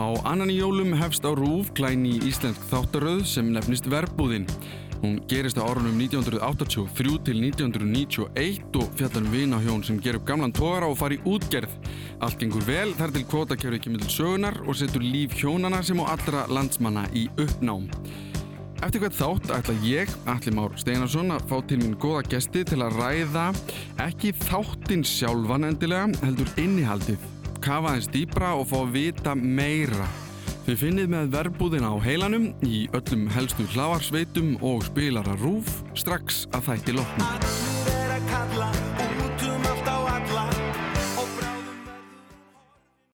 Á annan í jólum hefst á Rúf glæni íslensk þáttaröð sem nefnist Verbúðinn. Hún gerist á árunum 1983 til 1991 og fjallar um vinahjón sem ger upp gamlan tóra og fari í útgerð. Allt gengur vel þar til kvotakjörði kemur til sögunar og setur líf hjónana sem á allra landsmanna í uppnám. Eftir hvert þátt ætla ég, Alli Már Steinarsson, að fá til mín goða gesti til að ræða ekki þáttinn sjálfan endilega, heldur innihaldið. Kafa eins dýbra og fá að vita meira. Þið finnið með verbúðin á heilanum í öllum helstu hlafarsveitum og spilara rúf strax að þætti loknum.